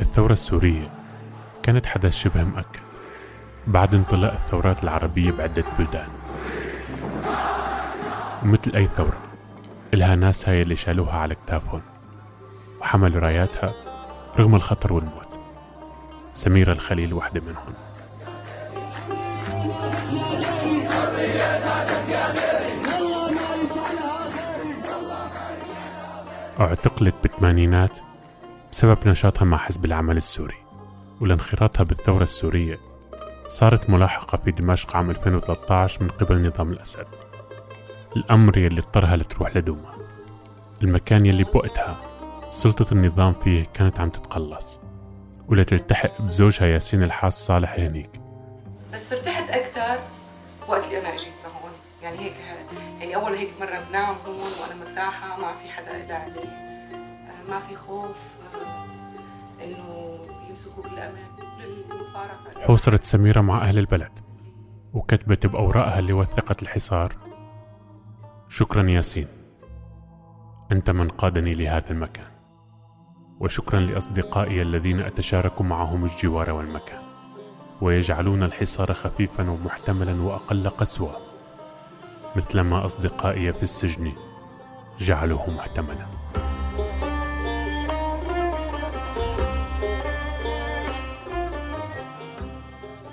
الثورة السورية كانت حدث شبه مؤكد بعد انطلاق الثورات العربية بعدة بلدان. ومثل أي ثورة إلها ناسها يلي شالوها على كتافهم وحملوا راياتها رغم الخطر والموت. سميرة الخليل واحدة منهم. أعتقلت بالثمانينات بسبب نشاطها مع حزب العمل السوري ولانخراطها بالثورة السورية. صارت ملاحقة في دمشق عام 2013 من قبل نظام الأسد. الأمر يلي اضطرها لتروح لدوما. المكان يلي بوقتها سلطة النظام فيه كانت عم تتقلص ولتلتحق بزوجها ياسين الحاس صالح هنيك. بس ارتحت أكثر وقت اللي أنا أجيت لهون. يعني هيك يعني أول هيك مرة بنام هون وأنا مرتاحة ما في حدا إلى علي آه، ما في خوف آه، إنه يمسكوا بالأمان للمفارقة حوصرت سميرة مع أهل البلد وكتبت بأوراقها اللي وثقت الحصار. شكرا ياسين. أنت من قادني لهذا المكان. وشكرا لأصدقائي الذين أتشارك معهم الجوار والمكان. ويجعلون الحصار خفيفا ومحتملا وأقل قسوة مثلما أصدقائي في السجن جعلوه محتملا.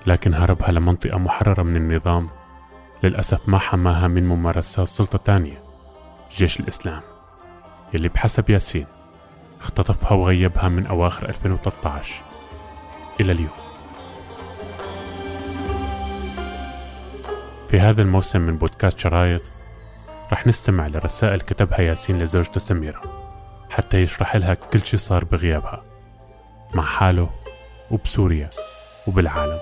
لكن هربها لمنطقة محررة من النظام للأسف ما حماها من ممارسات سلطة تانية جيش الإسلام يلي بحسب ياسين اختطفها وغيبها من أواخر 2013 إلى اليوم. في هذا الموسم من بودكاست شرايط رح نستمع لرسائل كتبها ياسين لزوجته سميرة حتى يشرح لها كل شي صار بغيابها مع حاله وبسوريا وبالعالم.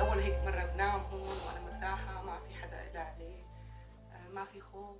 أول هيك مرة بنام هون وأنا مرتاحة ما في حدا آه، ما في خوف.